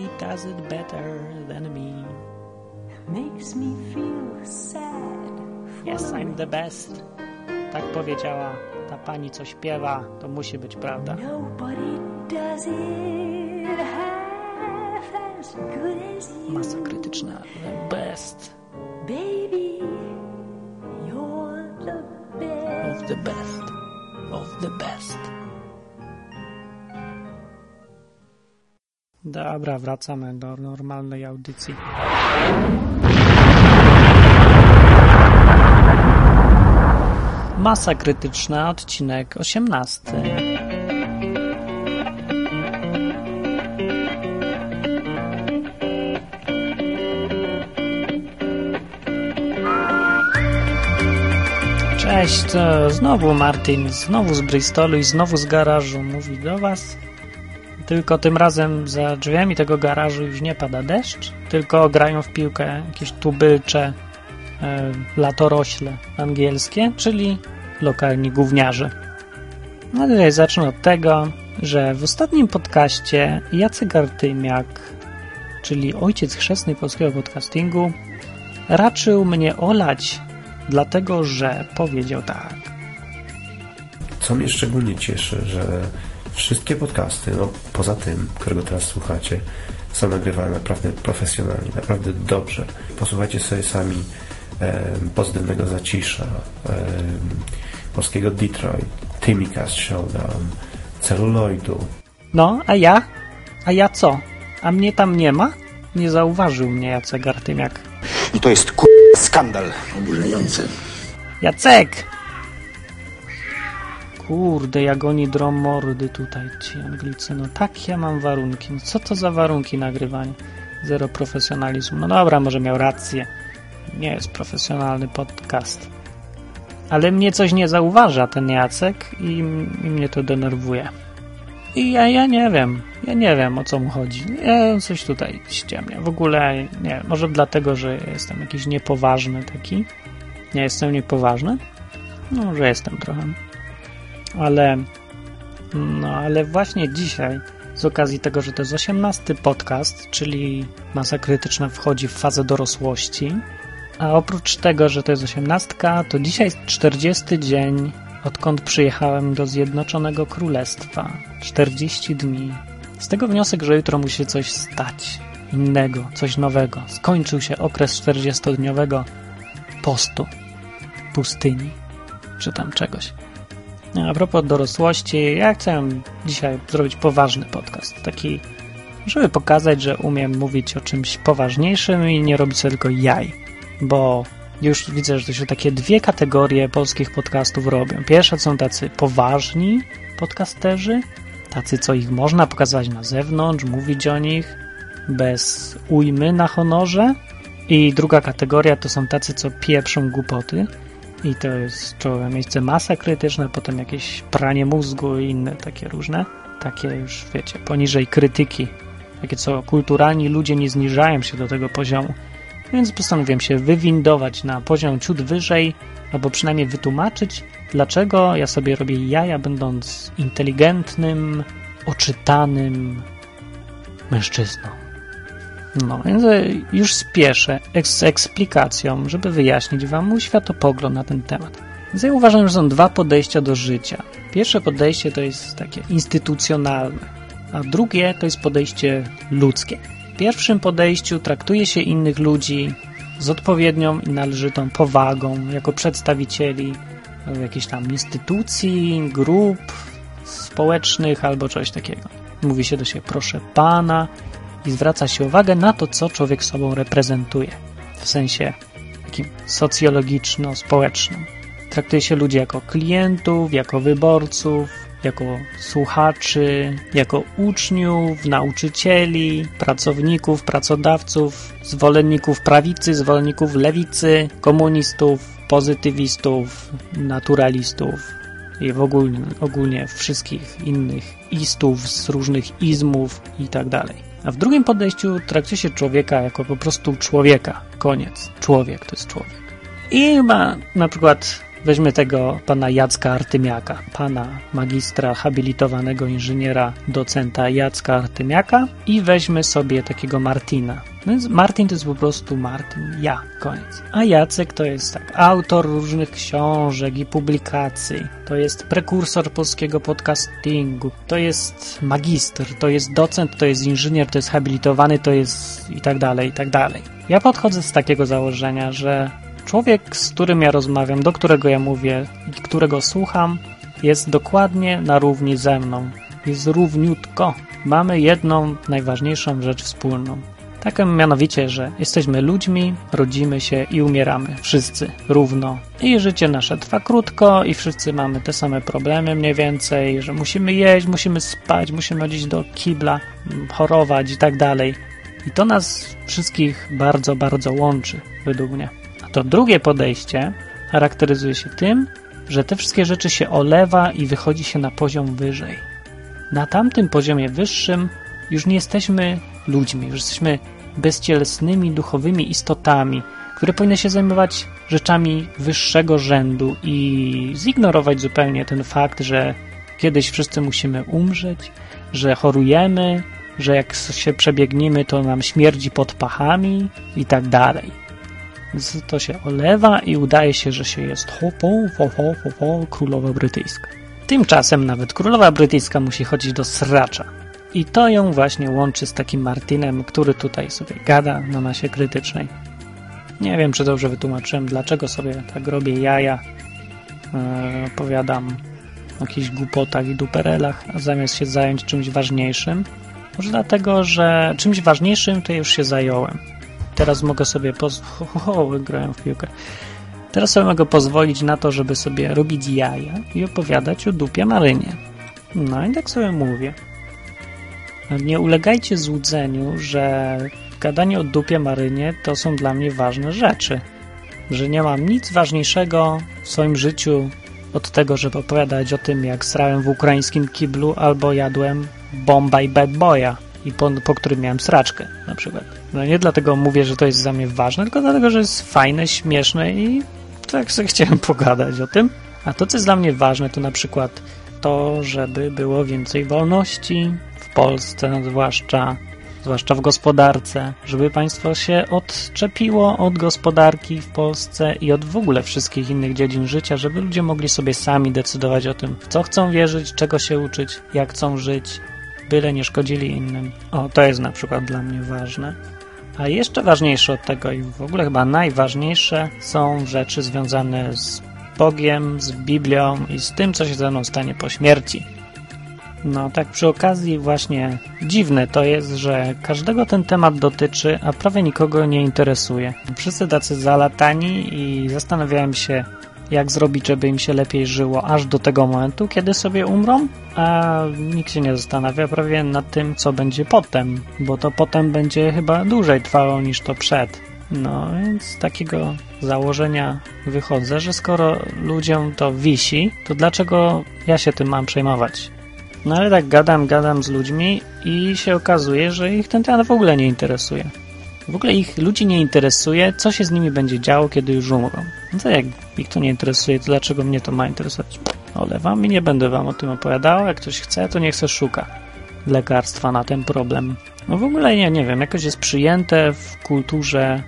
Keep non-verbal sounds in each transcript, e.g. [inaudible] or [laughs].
Nobody does it better than me. Makes me feel sad. Yes, I'm the best. Tak powiedziała ta pani, co śpiewa. To musi być prawda. Nobody does it half as good as you. Masa krytyczna. The best Baby, you're the best. of the best of the best. Dobra, wracamy do normalnej audycji. Masa krytyczna, odcinek 18. Cześć, znowu Martin, znowu z Bristolu i znowu z garażu mówi do was. Tylko tym razem za drzwiami tego garażu już nie pada deszcz, tylko grają w piłkę jakieś tubylcze e, latorośle angielskie, czyli lokalni gówniarze. No tutaj zacznę od tego, że w ostatnim podcaście Jacek Artymiak, czyli ojciec chrzestny polskiego podcastingu, raczył mnie olać, dlatego że powiedział tak. Co mnie szczególnie cieszy, że wszystkie podcasty, no poza tym, którego teraz słuchacie, są nagrywane naprawdę profesjonalnie, naprawdę dobrze. Posłuchajcie sobie sami e, pozytywnego zacisza, e, polskiego Detroit, Timicast Showdown, celuloidu. No, a ja? A ja co? A mnie tam nie ma? Nie zauważył mnie Jacek Artymiak. I to jest kur... skandal. Oburzający. Jacek! Kurde, jak oni drą mordy tutaj, ci Anglicy. No takie mam warunki. No co to za warunki nagrywania? Zero profesjonalizmu. No dobra, może miał rację. Nie jest profesjonalny podcast. Ale mnie coś nie zauważa ten Jacek i, i mnie to denerwuje. I ja, ja nie wiem. Ja nie wiem, o co mu chodzi. Ja coś tutaj ściemnia. W ogóle, nie może dlatego, że jestem jakiś niepoważny taki. Nie jestem niepoważny? No, że jestem trochę. Ale, no, ale właśnie dzisiaj, z okazji tego, że to jest 18 podcast, czyli masa krytyczna wchodzi w fazę dorosłości, a oprócz tego, że to jest 18, to dzisiaj jest 40 dzień, odkąd przyjechałem do Zjednoczonego Królestwa. 40 dni. Z tego wniosek, że jutro musi coś stać. Innego, coś nowego. Skończył się okres 40-dniowego postu, pustyni, czy tam czegoś. A propos dorosłości, ja chcę dzisiaj zrobić poważny podcast. Taki, żeby pokazać, że umiem mówić o czymś poważniejszym i nie robić sobie tylko jaj. Bo już widzę, że to się takie dwie kategorie polskich podcastów robią. Pierwsze są tacy poważni podcasterzy, tacy, co ich można pokazać na zewnątrz, mówić o nich bez ujmy na honorze. I druga kategoria to są tacy, co pieprzą głupoty. I to jest czołowe miejsce masa krytyczna, potem jakieś pranie mózgu i inne takie różne. Takie już, wiecie, poniżej krytyki. Takie, co kulturalni ludzie nie zniżają się do tego poziomu. Więc postanowiłem się wywindować na poziom ciut wyżej, albo przynajmniej wytłumaczyć, dlaczego ja sobie robię jaja, będąc inteligentnym, oczytanym mężczyzną. No, więc już spieszę z eksplikacją, żeby wyjaśnić Wam mój światopogląd na ten temat. Więc ja uważam, że są dwa podejścia do życia. Pierwsze podejście to jest takie instytucjonalne, a drugie to jest podejście ludzkie. W pierwszym podejściu traktuje się innych ludzi z odpowiednią i należytą powagą, jako przedstawicieli jakichś tam instytucji, grup społecznych albo czegoś takiego. Mówi się do siebie proszę pana i zwraca się uwagę na to, co człowiek sobą reprezentuje w sensie takim socjologiczno-społecznym. Traktuje się ludzi jako klientów, jako wyborców, jako słuchaczy, jako uczniów, nauczycieli, pracowników, pracodawców, zwolenników prawicy, zwolenników lewicy, komunistów, pozytywistów, naturalistów i w ogólnie, ogólnie wszystkich innych istów z różnych izmów i tak dalej. A w drugim podejściu traktuje się człowieka jako po prostu człowieka. Koniec. Człowiek to jest człowiek. I chyba na przykład Weźmy tego pana Jacka Artymiaka, pana magistra habilitowanego inżyniera, docenta Jacka Artymiaka i weźmy sobie takiego Martina. No więc Martin to jest po prostu Martin, ja, koniec. A Jacek to jest tak, autor różnych książek i publikacji, to jest prekursor polskiego podcastingu, to jest magister, to jest docent, to jest inżynier, to jest habilitowany, to jest i tak dalej, i tak dalej. Ja podchodzę z takiego założenia, że człowiek, z którym ja rozmawiam, do którego ja mówię i którego słucham, jest dokładnie na równi ze mną. Jest równiutko. Mamy jedną najważniejszą rzecz wspólną. Taką mianowicie, że jesteśmy ludźmi, rodzimy się i umieramy. Wszyscy równo. I życie nasze trwa krótko i wszyscy mamy te same problemy mniej więcej, że musimy jeść, musimy spać, musimy chodzić do kibla, chorować i tak dalej. I to nas wszystkich bardzo, bardzo łączy, według mnie. A to drugie podejście charakteryzuje się tym, że te wszystkie rzeczy się olewa i wychodzi się na poziom wyżej. Na tamtym poziomie wyższym już nie jesteśmy ludźmi, już jesteśmy bezcielesnymi, duchowymi istotami, które powinny się zajmować rzeczami wyższego rzędu i zignorować zupełnie ten fakt, że kiedyś wszyscy musimy umrzeć, że chorujemy, że jak się przebiegniemy, to nam śmierdzi pod pachami i tak dalej. Więc to się olewa i udaje się, że się jest hopo, ho, ho, ho, ho, królowa brytyjska. Tymczasem nawet królowa brytyjska musi chodzić do sracza. I to ją właśnie łączy z takim Martinem, który tutaj sobie gada na masie krytycznej. Nie wiem, czy dobrze wytłumaczyłem, dlaczego sobie tak robię jaja. Eee, opowiadam o jakichś głupotach i duperelach, zamiast się zająć czymś ważniejszym. Może dlatego, że czymś ważniejszym to już się zająłem. Teraz mogę sobie poz... Ho, ho, ho, wygrałem w piłkę. Teraz sobie mogę pozwolić na to, żeby sobie robić jaja i opowiadać o dupie Marynie. No i tak sobie mówię. Nie ulegajcie złudzeniu, że gadanie o dupie Marynie to są dla mnie ważne rzeczy. Że nie mam nic ważniejszego w swoim życiu od tego, żeby opowiadać o tym, jak srałem w ukraińskim kiblu albo jadłem bomba i bad boya, i po, po którym miałem sraczkę na przykład. No nie dlatego mówię, że to jest za mnie ważne, tylko dlatego, że jest fajne, śmieszne i tak sobie chciałem pogadać o tym. A to, co jest dla mnie ważne, to na przykład to, żeby było więcej wolności w Polsce, zwłaszcza, zwłaszcza w gospodarce, żeby państwo się odczepiło od gospodarki w Polsce i od w ogóle wszystkich innych dziedzin życia, żeby ludzie mogli sobie sami decydować o tym, w co chcą wierzyć, czego się uczyć, jak chcą żyć, byle nie szkodzili innym. O, to jest na przykład dla mnie ważne. A jeszcze ważniejsze od tego i w ogóle chyba najważniejsze są rzeczy związane z Bogiem, z Biblią i z tym, co się ze mną stanie po śmierci. No tak przy okazji właśnie dziwne to jest, że każdego ten temat dotyczy, a prawie nikogo nie interesuje. Wszyscy tacy zalatani i zastanawiałem się, jak zrobić, żeby im się lepiej żyło aż do tego momentu, kiedy sobie umrą, a nikt się nie zastanawia prawie nad tym, co będzie potem, bo to potem będzie chyba dłużej trwało niż to przed. No więc z takiego założenia wychodzę, że skoro ludziom to wisi, to dlaczego ja się tym mam przejmować? No ale tak gadam, gadam z ludźmi i się okazuje, że ich ten temat w ogóle nie interesuje. W ogóle ich ludzi nie interesuje, co się z nimi będzie działo, kiedy już umrą. No jak ich to nie interesuje, to dlaczego mnie to ma interesować? Olewam i nie będę wam o tym opowiadał. Jak ktoś chce, to niech se szuka lekarstwa na ten problem. No w ogóle nie, nie wiem, jakoś jest przyjęte w kulturze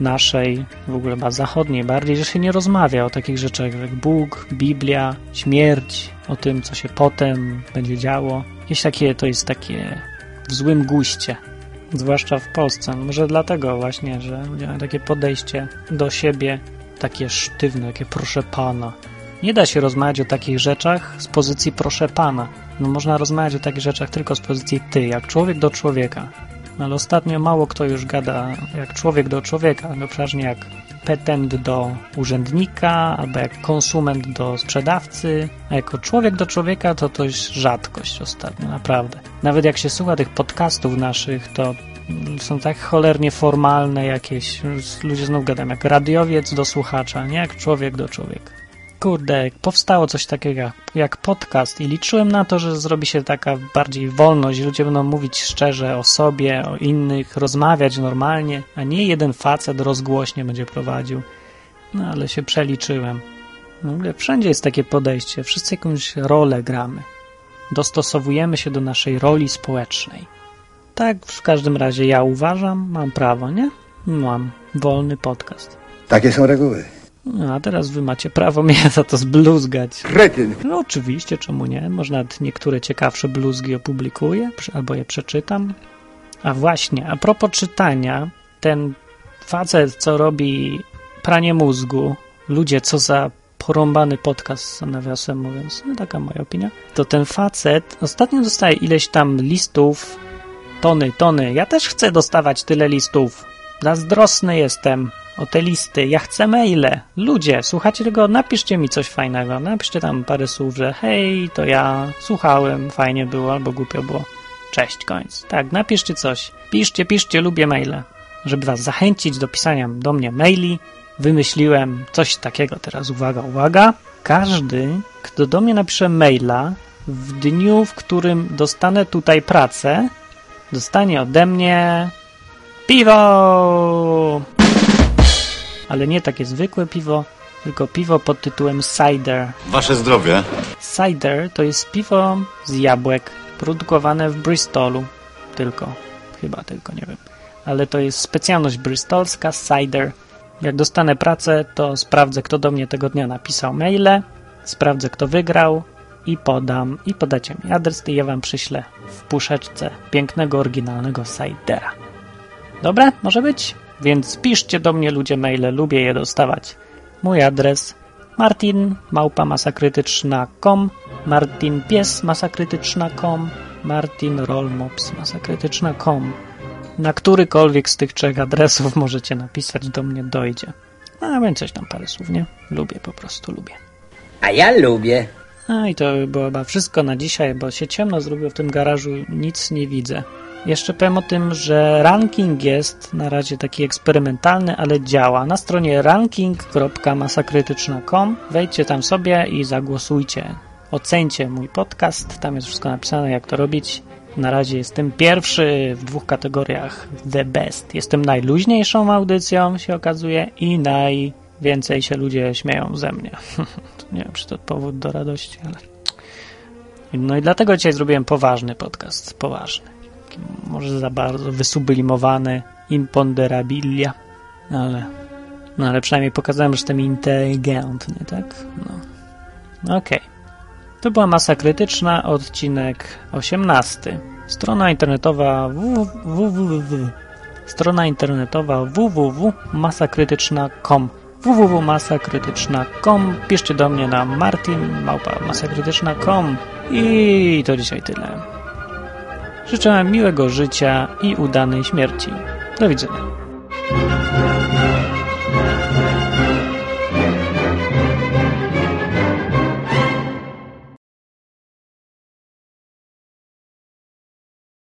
naszej, w ogóle zachodniej bardziej, że się nie rozmawia o takich rzeczach jak Bóg, Biblia, śmierć, o tym, co się potem będzie działo. Jakieś takie, to jest takie w złym guście zwłaszcza w Polsce. Może dlatego właśnie, że mają takie podejście do siebie, takie sztywne, takie proszę pana. Nie da się rozmawiać o takich rzeczach z pozycji proszę pana. No można rozmawiać o takich rzeczach tylko z pozycji ty, jak człowiek do człowieka. No ale ostatnio mało kto już gada jak człowiek do człowieka, no przeważnie jak petent do urzędnika, albo jak konsument do sprzedawcy, a jako człowiek do człowieka to to jest rzadkość ostatnio, naprawdę. Nawet jak się słucha tych podcastów naszych, to są tak cholernie formalne jakieś, ludzie znów gadają jak radiowiec do słuchacza, nie jak człowiek do człowieka. Kurde, powstało coś takiego jak podcast i liczyłem na to, że zrobi się taka bardziej wolność, ludzie będą mówić szczerze o sobie, o innych, rozmawiać normalnie, a nie jeden facet rozgłośnie będzie prowadził. No ale się przeliczyłem. W ogóle wszędzie jest takie podejście. Wszyscy jakąś rolę gramy. Dostosowujemy się do naszej roli społecznej. Tak w każdym razie ja uważam, mam prawo, nie? Mam wolny podcast. Takie są reguły. No, a teraz wy macie prawo mnie [laughs] za to zbluzgać. Kretyn. No oczywiście, czemu nie? Można niektóre ciekawsze bluzgi opublikuję, albo je przeczytam. A właśnie, a propos czytania, ten facet, co robi pranie mózgu, ludzie, co za porąbany podcast, nawiasem mówiąc, no taka moja opinia, to ten facet ostatnio dostaje ileś tam listów, tony, tony. Ja też chcę dostawać tyle listów. Zazdrosny jestem o te listy. Ja chcę maile. Ludzie, słuchacie tego? Napiszcie mi coś fajnego. Napiszcie tam parę słów, że hej, to ja słuchałem, fajnie było albo głupio było. Cześć, koniec. Tak, napiszcie coś. Piszcie, piszcie, lubię maile. Żeby was zachęcić do pisania do mnie maili, wymyśliłem coś takiego. Teraz uwaga, uwaga. Każdy, kto do mnie napisze maila w dniu, w którym dostanę tutaj pracę, dostanie ode mnie piwo! Ale nie takie zwykłe piwo, tylko piwo pod tytułem cider. Wasze zdrowie. Cider to jest piwo z jabłek, produkowane w Bristolu. Tylko, chyba tylko, nie wiem. Ale to jest specjalność bristolska, cider. Jak dostanę pracę, to sprawdzę, kto do mnie tego dnia napisał maile, sprawdzę, kto wygrał i podam, i podacie mi adres, i ja wam przyślę w puszeczce pięknego, oryginalnego cidera. Dobra, może być? Więc piszcie do mnie ludzie maile, lubię je dostawać. Mój adres martin małpa masakrytyczna.com martin pies masakrytyczna.com martin rolmops masakrytyczna.com Na którykolwiek z tych trzech adresów [laughs] możecie napisać, do mnie dojdzie. A więc coś tam parę słów, nie? Lubię, po prostu lubię. A ja lubię. A i to by było chyba wszystko na dzisiaj, bo się ciemno zrobiło w tym garażu, nic nie widzę. Jeszcze powiem o tym, że ranking jest na razie taki eksperymentalny, ale działa. Na stronie ranking.masakrytyczna.com wejdźcie tam sobie i zagłosujcie. Ocencie mój podcast, tam jest wszystko napisane, jak to robić. Na razie jestem pierwszy w dwóch kategoriach The Best. Jestem najluźniejszą audycją, się okazuje, i najwięcej się ludzie śmieją ze mnie. [laughs] Nie wiem, czy to powód do radości, ale... No i dlatego dzisiaj zrobiłem poważny podcast. Poważny. Może za bardzo wysublimowany, imponderabilia, ale... No ale przynajmniej pokazałem, że jestem inteligentny, tak? No. Okej. To była masa krytyczna, odcinek 18. Strona internetowa www. Strona internetowa www.masakrytyczna.com www.masakrytyczna.com Piszcie do mnie na martin.masakrytyczna.com I to dzisiaj tyle. Życzę miłego życia i udanej śmierci. Do widzenia.